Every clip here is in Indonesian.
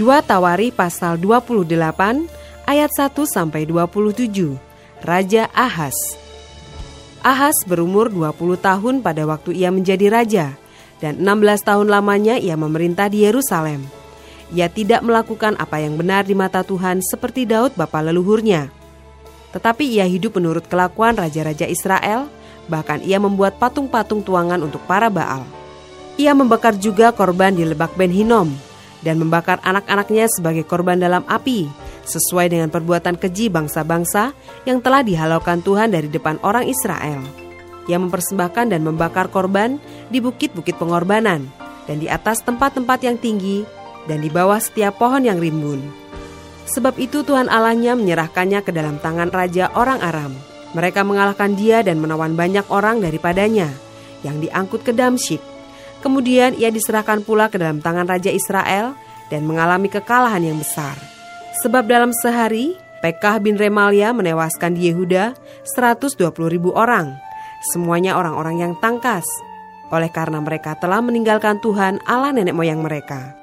Dua Tawari pasal 28 ayat 1 sampai 27. Raja Ahas. Ahas berumur 20 tahun pada waktu ia menjadi raja dan 16 tahun lamanya ia memerintah di Yerusalem. Ia tidak melakukan apa yang benar di mata Tuhan seperti Daud bapa leluhurnya. Tetapi ia hidup menurut kelakuan raja-raja Israel, bahkan ia membuat patung-patung tuangan untuk para Baal. Ia membakar juga korban di lebak Ben Hinom, dan membakar anak-anaknya sebagai korban dalam api, sesuai dengan perbuatan keji bangsa-bangsa yang telah dihalaukan Tuhan dari depan orang Israel. Ia mempersembahkan dan membakar korban di bukit-bukit pengorbanan, dan di atas tempat-tempat yang tinggi, dan di bawah setiap pohon yang rimbun. Sebab itu Tuhan Allahnya menyerahkannya ke dalam tangan Raja orang Aram. Mereka mengalahkan dia dan menawan banyak orang daripadanya, yang diangkut ke Damsyik Kemudian ia diserahkan pula ke dalam tangan Raja Israel dan mengalami kekalahan yang besar. Sebab dalam sehari, Pekah bin Remalia menewaskan di Yehuda 120 ribu orang. Semuanya orang-orang yang tangkas, oleh karena mereka telah meninggalkan Tuhan Allah nenek moyang mereka.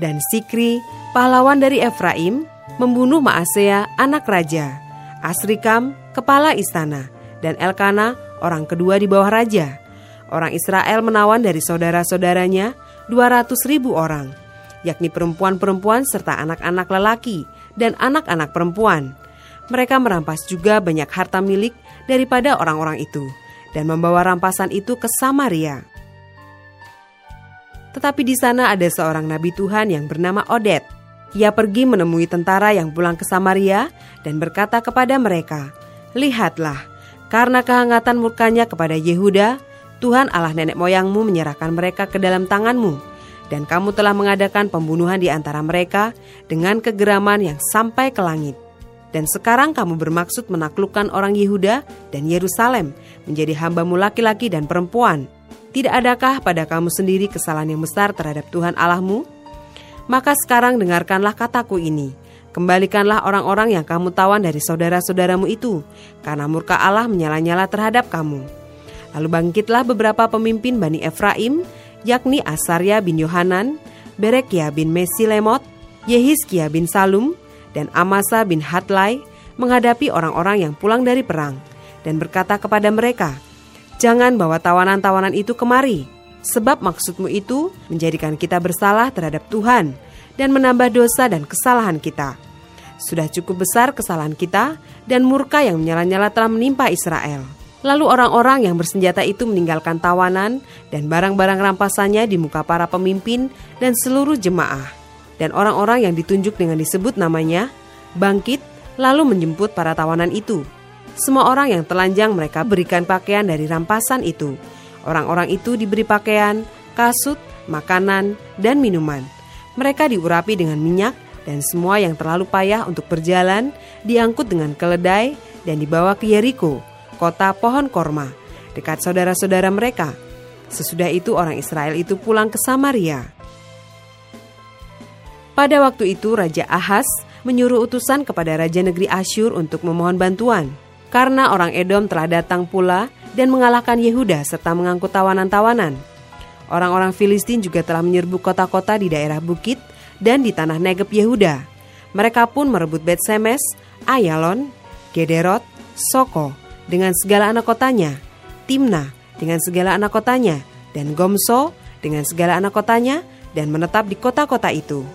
Dan Sikri, pahlawan dari Efraim, membunuh Maasea anak raja, Asrikam, kepala istana, dan Elkana, orang kedua di bawah raja, Orang Israel menawan dari saudara-saudaranya 200 ribu orang, yakni perempuan-perempuan serta anak-anak lelaki dan anak-anak perempuan. Mereka merampas juga banyak harta milik daripada orang-orang itu dan membawa rampasan itu ke Samaria. Tetapi di sana ada seorang nabi Tuhan yang bernama Odet. Ia pergi menemui tentara yang pulang ke Samaria dan berkata kepada mereka, "Lihatlah, karena kehangatan murkanya kepada Yehuda, Tuhan Allah nenek moyangmu menyerahkan mereka ke dalam tanganmu, dan kamu telah mengadakan pembunuhan di antara mereka dengan kegeraman yang sampai ke langit. Dan sekarang kamu bermaksud menaklukkan orang Yehuda dan Yerusalem menjadi hambamu laki-laki dan perempuan. Tidak adakah pada kamu sendiri kesalahan yang besar terhadap Tuhan Allahmu? Maka sekarang dengarkanlah kataku ini. Kembalikanlah orang-orang yang kamu tawan dari saudara-saudaramu itu, karena murka Allah menyala-nyala terhadap kamu Lalu bangkitlah beberapa pemimpin Bani Efraim, yakni Asarya bin Yohanan, Berekia bin Mesilemot, Yehiskia bin Salum, dan Amasa bin Hatlai menghadapi orang-orang yang pulang dari perang dan berkata kepada mereka, Jangan bawa tawanan-tawanan itu kemari, sebab maksudmu itu menjadikan kita bersalah terhadap Tuhan dan menambah dosa dan kesalahan kita. Sudah cukup besar kesalahan kita dan murka yang menyala-nyala telah menimpa Israel. Lalu orang-orang yang bersenjata itu meninggalkan tawanan dan barang-barang rampasannya di muka para pemimpin dan seluruh jemaah. Dan orang-orang yang ditunjuk dengan disebut namanya bangkit lalu menjemput para tawanan itu. Semua orang yang telanjang mereka berikan pakaian dari rampasan itu. Orang-orang itu diberi pakaian, kasut, makanan, dan minuman. Mereka diurapi dengan minyak dan semua yang terlalu payah untuk berjalan diangkut dengan keledai dan dibawa ke Yeriko kota pohon korma, dekat saudara-saudara mereka. Sesudah itu orang Israel itu pulang ke Samaria. Pada waktu itu Raja Ahas menyuruh utusan kepada Raja Negeri Asyur untuk memohon bantuan. Karena orang Edom telah datang pula dan mengalahkan Yehuda serta mengangkut tawanan-tawanan. Orang-orang Filistin juga telah menyerbu kota-kota di daerah bukit dan di tanah Negeb Yehuda. Mereka pun merebut Bet Semes, Ayalon, Gederot, Soko, dengan segala anak kotanya, Timna dengan segala anak kotanya, dan Gomso dengan segala anak kotanya, dan menetap di kota-kota itu.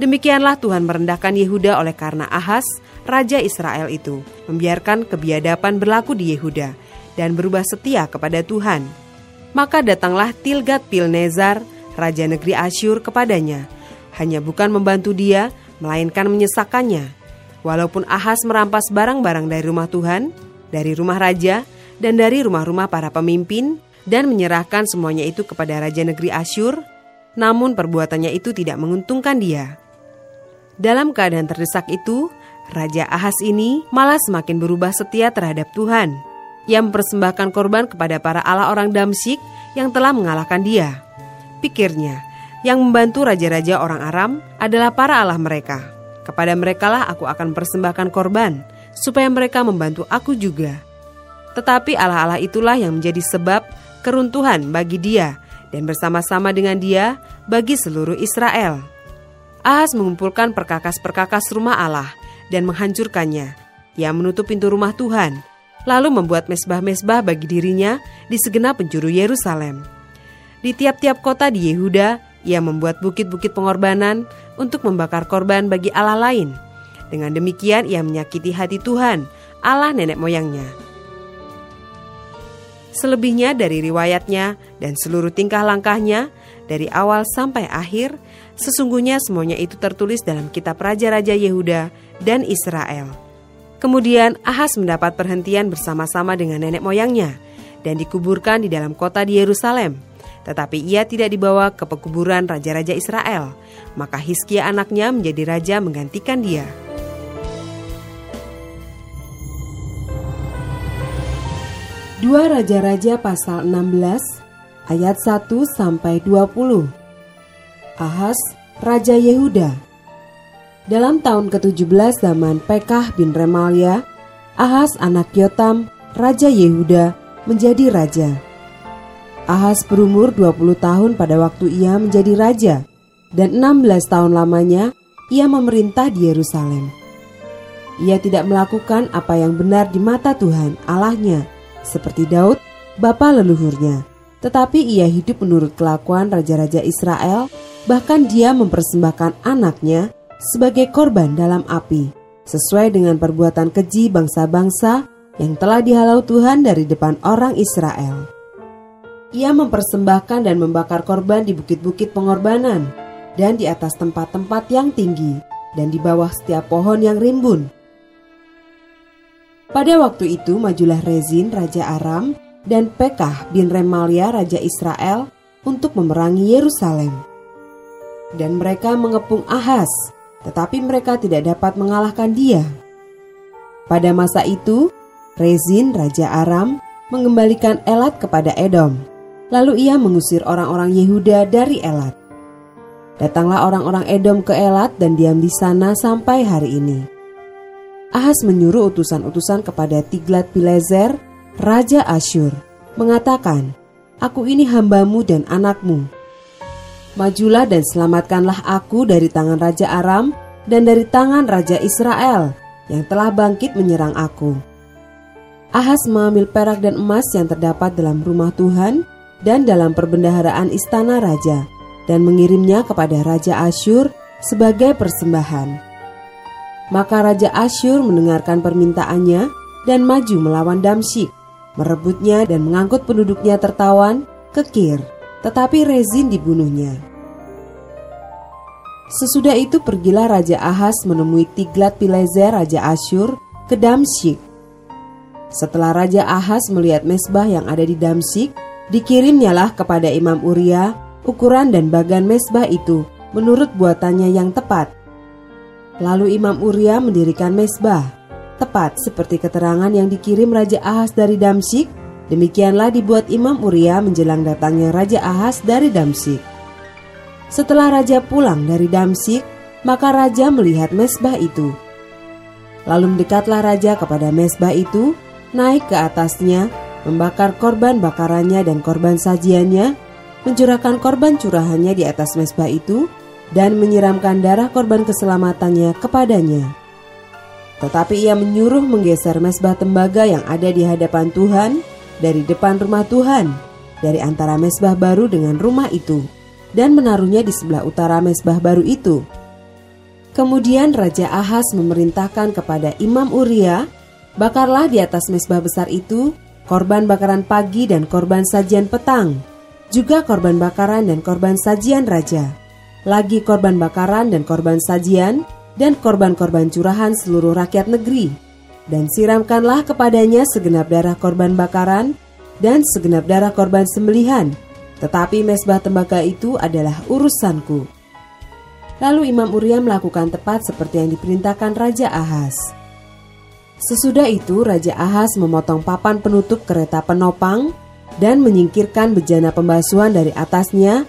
Demikianlah Tuhan merendahkan Yehuda oleh karena Ahas, Raja Israel itu, membiarkan kebiadaban berlaku di Yehuda, dan berubah setia kepada Tuhan. Maka datanglah Tilgat Pilnezar, Raja Negeri Asyur kepadanya, hanya bukan membantu dia, melainkan menyesakannya. Walaupun Ahas merampas barang-barang dari rumah Tuhan, dari rumah raja dan dari rumah-rumah para pemimpin dan menyerahkan semuanya itu kepada raja negeri Asyur, namun perbuatannya itu tidak menguntungkan dia. Dalam keadaan terdesak itu, Raja Ahas ini malah semakin berubah setia terhadap Tuhan. Ia mempersembahkan korban kepada para Allah orang Damsyik yang telah mengalahkan dia. Pikirnya, yang membantu raja-raja orang Aram adalah para Allah mereka. Kepada merekalah aku akan persembahkan korban, supaya mereka membantu aku juga. Tetapi Allah-Allah itulah yang menjadi sebab keruntuhan bagi dia dan bersama-sama dengan dia bagi seluruh Israel. Ahas mengumpulkan perkakas-perkakas rumah Allah dan menghancurkannya. Ia menutup pintu rumah Tuhan, lalu membuat mesbah-mesbah bagi dirinya di segenap penjuru Yerusalem. Di tiap-tiap kota di Yehuda, ia membuat bukit-bukit pengorbanan untuk membakar korban bagi Allah lain. Dengan demikian ia menyakiti hati Tuhan, Allah nenek moyangnya. Selebihnya dari riwayatnya dan seluruh tingkah langkahnya, dari awal sampai akhir, sesungguhnya semuanya itu tertulis dalam kitab Raja-Raja Yehuda dan Israel. Kemudian Ahas mendapat perhentian bersama-sama dengan nenek moyangnya dan dikuburkan di dalam kota di Yerusalem. Tetapi ia tidak dibawa ke pekuburan raja-raja Israel. Maka Hizkia anaknya menjadi raja menggantikan dia. Dua Raja-Raja pasal 16 ayat 1 sampai 20. Ahas, Raja Yehuda. Dalam tahun ke-17 zaman Pekah bin Remalia, Ahas anak Yotam, Raja Yehuda, menjadi raja. Ahas berumur 20 tahun pada waktu ia menjadi raja, dan 16 tahun lamanya ia memerintah di Yerusalem. Ia tidak melakukan apa yang benar di mata Tuhan Allahnya, seperti Daud, bapa leluhurnya. Tetapi ia hidup menurut kelakuan raja-raja Israel, bahkan dia mempersembahkan anaknya sebagai korban dalam api, sesuai dengan perbuatan keji bangsa-bangsa yang telah dihalau Tuhan dari depan orang Israel. Ia mempersembahkan dan membakar korban di bukit-bukit pengorbanan dan di atas tempat-tempat yang tinggi dan di bawah setiap pohon yang rimbun pada waktu itu majulah Rezin Raja Aram dan Pekah bin Remalia Raja Israel untuk memerangi Yerusalem. Dan mereka mengepung Ahaz, tetapi mereka tidak dapat mengalahkan dia. Pada masa itu, Rezin Raja Aram mengembalikan Elat kepada Edom. Lalu ia mengusir orang-orang Yehuda dari Elat. Datanglah orang-orang Edom ke Elat dan diam di sana sampai hari ini. Ahas menyuruh utusan-utusan kepada Tiglat Pileser, Raja Asyur, mengatakan, Aku ini hambamu dan anakmu. Majulah dan selamatkanlah aku dari tangan Raja Aram dan dari tangan Raja Israel yang telah bangkit menyerang aku. Ahas mengambil perak dan emas yang terdapat dalam rumah Tuhan dan dalam perbendaharaan istana raja dan mengirimnya kepada Raja Asyur sebagai persembahan. Maka Raja Asyur mendengarkan permintaannya dan maju melawan Damsyik, merebutnya dan mengangkut penduduknya tertawan ke Kir, tetapi Rezin dibunuhnya. Sesudah itu pergilah Raja Ahas menemui Tiglat Pileser Raja Asyur ke Damsyik. Setelah Raja Ahas melihat mesbah yang ada di Damsyik, dikirimnyalah kepada Imam Uria ukuran dan bagan mesbah itu menurut buatannya yang tepat Lalu Imam Uria mendirikan mesbah, tepat seperti keterangan yang dikirim Raja Ahas dari Damsyik. Demikianlah dibuat Imam Uria menjelang datangnya Raja Ahas dari Damsyik. Setelah raja pulang dari Damsyik, maka raja melihat mesbah itu. Lalu mendekatlah raja kepada mesbah itu, naik ke atasnya, membakar korban bakarannya dan korban sajiannya, mencurahkan korban curahannya di atas mesbah itu, dan menyiramkan darah korban keselamatannya kepadanya. Tetapi ia menyuruh menggeser mesbah tembaga yang ada di hadapan Tuhan dari depan rumah Tuhan, dari antara mesbah baru dengan rumah itu, dan menaruhnya di sebelah utara mesbah baru itu. Kemudian Raja Ahas memerintahkan kepada Imam Uria, bakarlah di atas mesbah besar itu korban bakaran pagi dan korban sajian petang, juga korban bakaran dan korban sajian raja lagi korban bakaran dan korban sajian, dan korban-korban curahan seluruh rakyat negeri. dan siramkanlah kepadanya segenap darah korban bakaran dan segenap darah korban sembelihan, tetapi mesbah tembaga itu adalah urusanku. Lalu Imam Uria melakukan tepat seperti yang diperintahkan Raja Ahaz. Sesudah itu Raja Ahaz memotong papan penutup kereta penopang dan menyingkirkan bejana pembasuhan dari atasnya.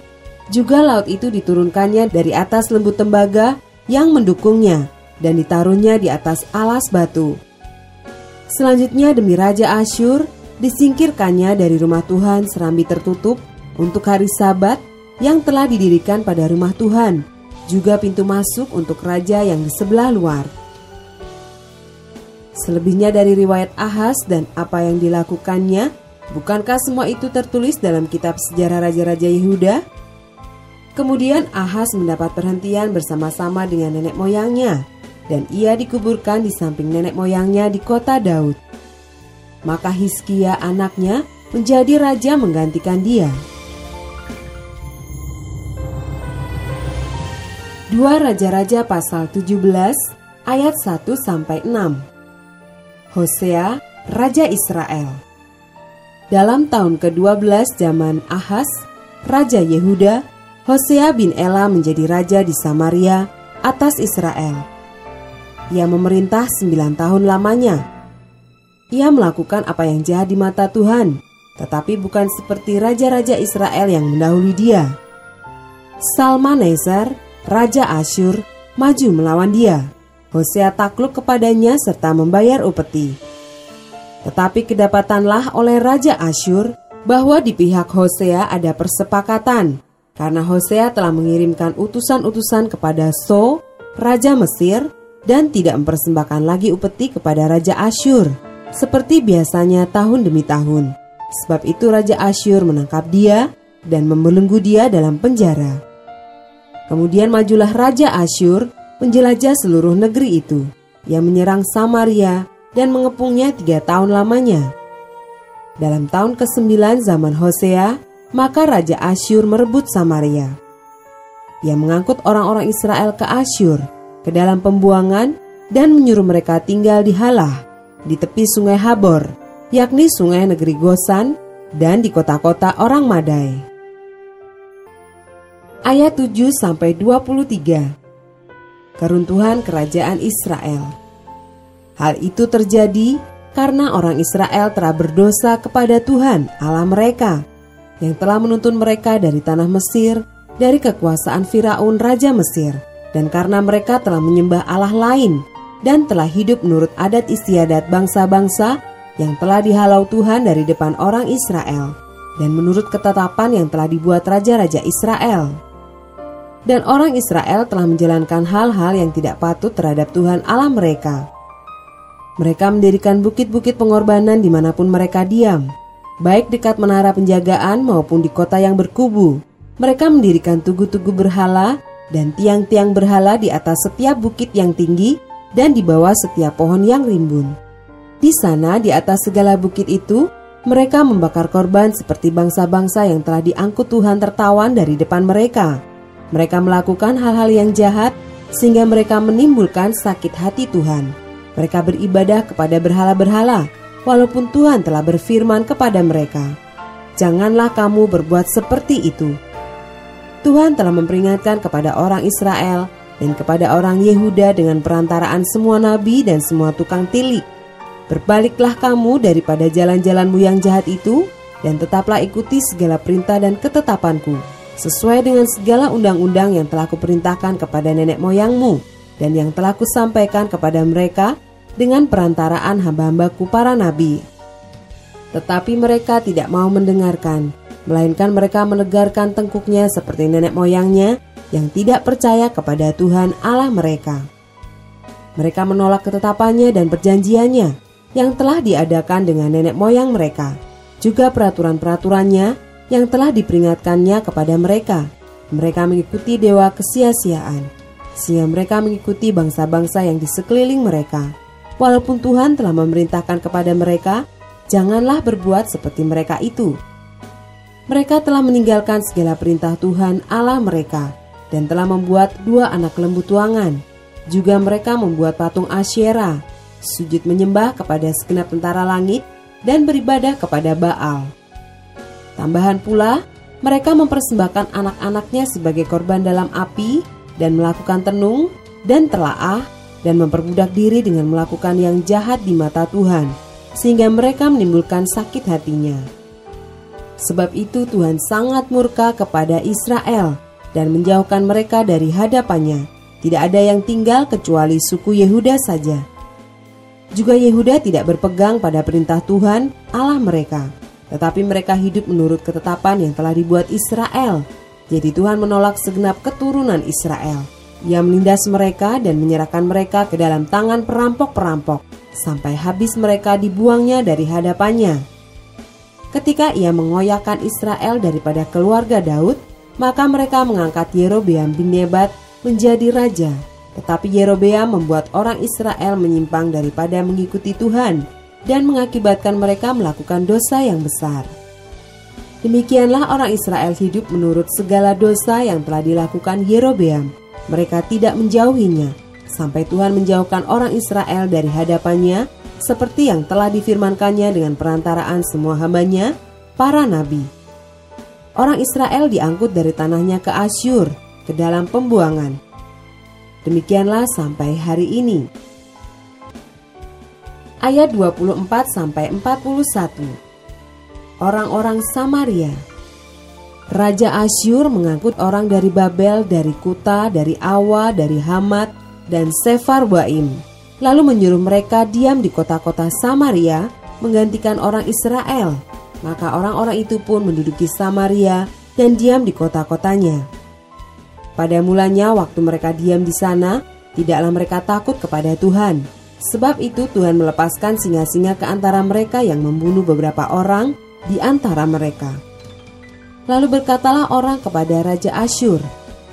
Juga laut itu diturunkannya dari atas lembut tembaga yang mendukungnya dan ditaruhnya di atas alas batu. Selanjutnya demi Raja Asyur disingkirkannya dari rumah Tuhan serambi tertutup untuk hari sabat yang telah didirikan pada rumah Tuhan, juga pintu masuk untuk raja yang di sebelah luar. Selebihnya dari riwayat Ahas dan apa yang dilakukannya, bukankah semua itu tertulis dalam kitab sejarah Raja-Raja Yehuda? Kemudian Ahas mendapat perhentian bersama-sama dengan nenek moyangnya, dan ia dikuburkan di samping nenek moyangnya di kota Daud. Maka Hiskia anaknya menjadi raja menggantikan dia. Dua Raja-Raja pasal 17 ayat 1 sampai 6. Hosea, Raja Israel. Dalam tahun ke-12 zaman Ahas, Raja Yehuda, Hosea bin Ela menjadi raja di Samaria atas Israel. Ia memerintah sembilan tahun lamanya. Ia melakukan apa yang jahat di mata Tuhan, tetapi bukan seperti raja-raja Israel yang mendahului dia. Salmaneser, Raja Asyur, maju melawan dia. Hosea takluk kepadanya serta membayar upeti. Tetapi kedapatanlah oleh Raja Asyur bahwa di pihak Hosea ada persepakatan, karena Hosea telah mengirimkan utusan-utusan kepada So, Raja Mesir, dan tidak mempersembahkan lagi upeti kepada Raja Asyur seperti biasanya tahun demi tahun. Sebab itu Raja Asyur menangkap dia dan membelenggu dia dalam penjara. Kemudian majulah Raja Asyur menjelajah seluruh negeri itu. Ia menyerang Samaria dan mengepungnya tiga tahun lamanya. Dalam tahun ke-9 zaman Hosea, maka Raja Asyur merebut Samaria. Ia mengangkut orang-orang Israel ke Asyur ke dalam pembuangan dan menyuruh mereka tinggal di Halah, di tepi sungai Habor, yakni sungai negeri Gosan, dan di kota-kota orang Madai. Ayat 7-23 Keruntuhan Kerajaan Israel Hal itu terjadi karena orang Israel telah berdosa kepada Tuhan Allah mereka, yang telah menuntun mereka dari tanah Mesir, dari kekuasaan Firaun Raja Mesir, dan karena mereka telah menyembah Allah lain dan telah hidup menurut adat istiadat bangsa-bangsa yang telah dihalau Tuhan dari depan orang Israel dan menurut ketetapan yang telah dibuat raja-raja Israel. Dan orang Israel telah menjalankan hal-hal yang tidak patut terhadap Tuhan Allah mereka. Mereka mendirikan bukit-bukit pengorbanan di mana pun mereka diam, baik dekat menara penjagaan maupun di kota yang berkubu. Mereka mendirikan tugu-tugu berhala dan tiang-tiang berhala di atas setiap bukit yang tinggi dan di bawah setiap pohon yang rimbun. Di sana, di atas segala bukit itu, mereka membakar korban seperti bangsa-bangsa yang telah diangkut Tuhan tertawan dari depan mereka. Mereka melakukan hal-hal yang jahat sehingga mereka menimbulkan sakit hati Tuhan. Mereka beribadah kepada berhala-berhala, walaupun Tuhan telah berfirman kepada mereka, "Janganlah kamu berbuat seperti itu." Tuhan telah memperingatkan kepada orang Israel dan kepada orang Yehuda dengan perantaraan semua nabi dan semua tukang tilik. Berbaliklah kamu daripada jalan-jalanmu yang jahat itu dan tetaplah ikuti segala perintah dan ketetapanku sesuai dengan segala undang-undang yang telah kuperintahkan kepada nenek moyangmu dan yang telah kusampaikan kepada mereka dengan perantaraan hamba-hambaku para nabi. Tetapi mereka tidak mau mendengarkan melainkan mereka menegarkan tengkuknya seperti nenek moyangnya yang tidak percaya kepada Tuhan Allah mereka. Mereka menolak ketetapannya dan perjanjiannya yang telah diadakan dengan nenek moyang mereka, juga peraturan-peraturannya yang telah diperingatkannya kepada mereka. Mereka mengikuti dewa kesia-siaan, sehingga mereka mengikuti bangsa-bangsa yang di sekeliling mereka. Walaupun Tuhan telah memerintahkan kepada mereka, janganlah berbuat seperti mereka itu mereka telah meninggalkan segala perintah Tuhan Allah mereka dan telah membuat dua anak lembu tuangan. Juga mereka membuat patung Asyera, sujud menyembah kepada segenap tentara langit, dan beribadah kepada Baal. Tambahan pula, mereka mempersembahkan anak-anaknya sebagai korban dalam api dan melakukan tenung dan telaah dan memperbudak diri dengan melakukan yang jahat di mata Tuhan, sehingga mereka menimbulkan sakit hatinya. Sebab itu Tuhan sangat murka kepada Israel dan menjauhkan mereka dari hadapannya. Tidak ada yang tinggal kecuali suku Yehuda saja. Juga Yehuda tidak berpegang pada perintah Tuhan Allah mereka, tetapi mereka hidup menurut ketetapan yang telah dibuat Israel. Jadi Tuhan menolak segenap keturunan Israel. Ia menindas mereka dan menyerahkan mereka ke dalam tangan perampok-perampok sampai habis mereka dibuangnya dari hadapannya. Ketika ia mengoyakkan Israel daripada keluarga Daud, maka mereka mengangkat Yerobeam bin Nebat menjadi raja. Tetapi Yerobeam membuat orang Israel menyimpang daripada mengikuti Tuhan dan mengakibatkan mereka melakukan dosa yang besar. Demikianlah orang Israel hidup menurut segala dosa yang telah dilakukan Yerobeam. Mereka tidak menjauhinya, sampai Tuhan menjauhkan orang Israel dari hadapannya, seperti yang telah difirmankannya dengan perantaraan semua hambanya, para nabi. Orang Israel diangkut dari tanahnya ke Asyur, ke dalam pembuangan. Demikianlah sampai hari ini. Ayat 24 sampai 41. Orang-orang Samaria. Raja Asyur mengangkut orang dari Babel, dari Kuta, dari Awa, dari Hamat, dan Sefar Waim. Lalu menyuruh mereka diam di kota-kota Samaria menggantikan orang Israel. Maka orang-orang itu pun menduduki Samaria dan diam di kota-kotanya. Pada mulanya waktu mereka diam di sana, tidaklah mereka takut kepada Tuhan. Sebab itu Tuhan melepaskan singa-singa ke antara mereka yang membunuh beberapa orang di antara mereka. Lalu berkatalah orang kepada Raja Asyur,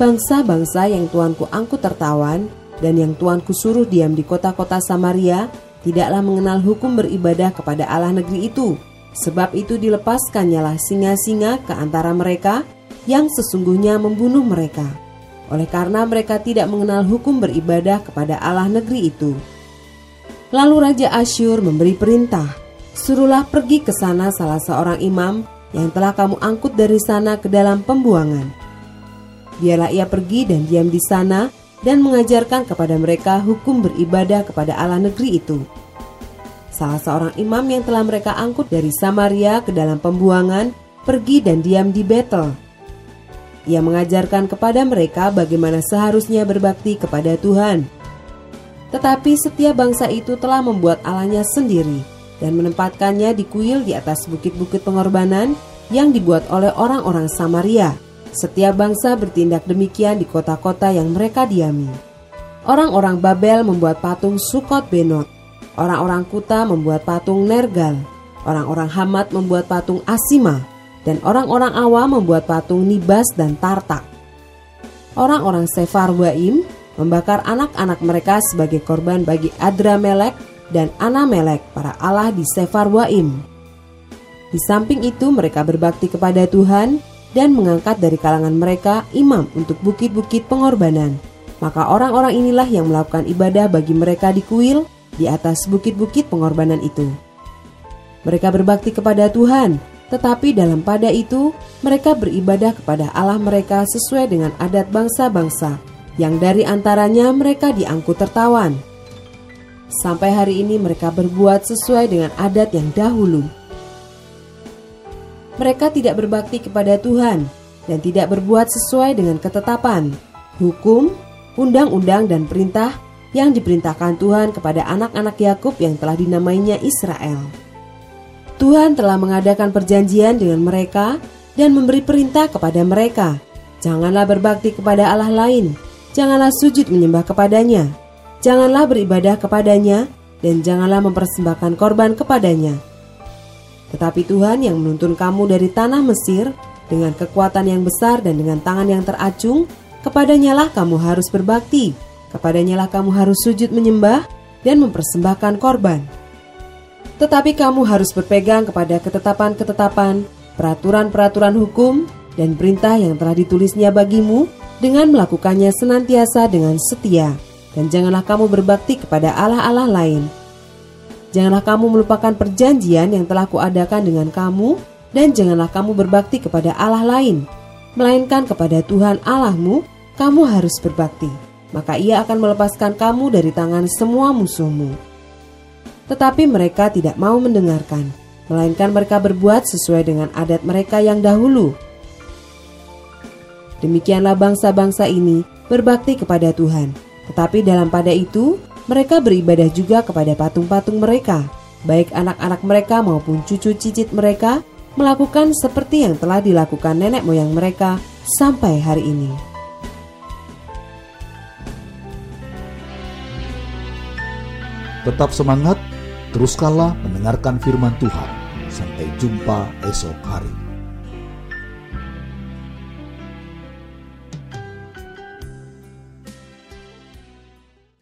Bangsa-bangsa yang Tuanku angkut tertawan dan yang Tuanku suruh diam di kota-kota Samaria tidaklah mengenal hukum beribadah kepada Allah negeri itu. Sebab itu dilepaskannyalah singa-singa ke antara mereka yang sesungguhnya membunuh mereka oleh karena mereka tidak mengenal hukum beribadah kepada Allah negeri itu. Lalu Raja Asyur memberi perintah, suruhlah pergi ke sana salah seorang imam yang telah kamu angkut dari sana ke dalam pembuangan. Biarlah ia pergi dan diam di sana dan mengajarkan kepada mereka hukum beribadah kepada Allah negeri itu. Salah seorang imam yang telah mereka angkut dari Samaria ke dalam pembuangan pergi dan diam di Betel ia mengajarkan kepada mereka bagaimana seharusnya berbakti kepada Tuhan. Tetapi setiap bangsa itu telah membuat alanya sendiri dan menempatkannya di kuil di atas bukit-bukit pengorbanan yang dibuat oleh orang-orang Samaria. Setiap bangsa bertindak demikian di kota-kota yang mereka diami. Orang-orang Babel membuat patung Sukot Benot. Orang-orang Kuta membuat patung Nergal. Orang-orang Hamat membuat patung Asima dan orang-orang awam membuat patung Nibas dan Tartak. Orang-orang Sefar Waim membakar anak-anak mereka sebagai korban bagi Adramelek dan Anamelek para Allah di Sefar Waim. Di samping itu mereka berbakti kepada Tuhan dan mengangkat dari kalangan mereka imam untuk bukit-bukit pengorbanan. Maka orang-orang inilah yang melakukan ibadah bagi mereka di kuil di atas bukit-bukit pengorbanan itu. Mereka berbakti kepada Tuhan tetapi dalam pada itu, mereka beribadah kepada Allah mereka sesuai dengan adat bangsa-bangsa, yang dari antaranya mereka diangkut tertawan. Sampai hari ini mereka berbuat sesuai dengan adat yang dahulu. Mereka tidak berbakti kepada Tuhan dan tidak berbuat sesuai dengan ketetapan, hukum, undang-undang dan perintah yang diperintahkan Tuhan kepada anak-anak Yakub yang telah dinamainya Israel. Tuhan telah mengadakan perjanjian dengan mereka dan memberi perintah kepada mereka. Janganlah berbakti kepada Allah lain, janganlah sujud menyembah kepadanya, janganlah beribadah kepadanya, dan janganlah mempersembahkan korban kepadanya. Tetapi Tuhan yang menuntun kamu dari tanah Mesir dengan kekuatan yang besar dan dengan tangan yang teracung, kepadanya lah kamu harus berbakti, kepadanya lah kamu harus sujud menyembah dan mempersembahkan korban. Tetapi kamu harus berpegang kepada ketetapan-ketetapan, peraturan-peraturan hukum, dan perintah yang telah ditulisnya bagimu dengan melakukannya senantiasa dengan setia. Dan janganlah kamu berbakti kepada Allah-Allah lain. Janganlah kamu melupakan perjanjian yang telah kuadakan dengan kamu, dan janganlah kamu berbakti kepada Allah lain, melainkan kepada Tuhan Allahmu, kamu harus berbakti. Maka ia akan melepaskan kamu dari tangan semua musuhmu. Tetapi mereka tidak mau mendengarkan, melainkan mereka berbuat sesuai dengan adat mereka yang dahulu. Demikianlah bangsa-bangsa ini berbakti kepada Tuhan, tetapi dalam pada itu mereka beribadah juga kepada patung-patung mereka, baik anak-anak mereka maupun cucu cicit mereka melakukan seperti yang telah dilakukan nenek moyang mereka sampai hari ini. Tetap semangat, teruskanlah mendengarkan firman Tuhan. Sampai jumpa esok hari.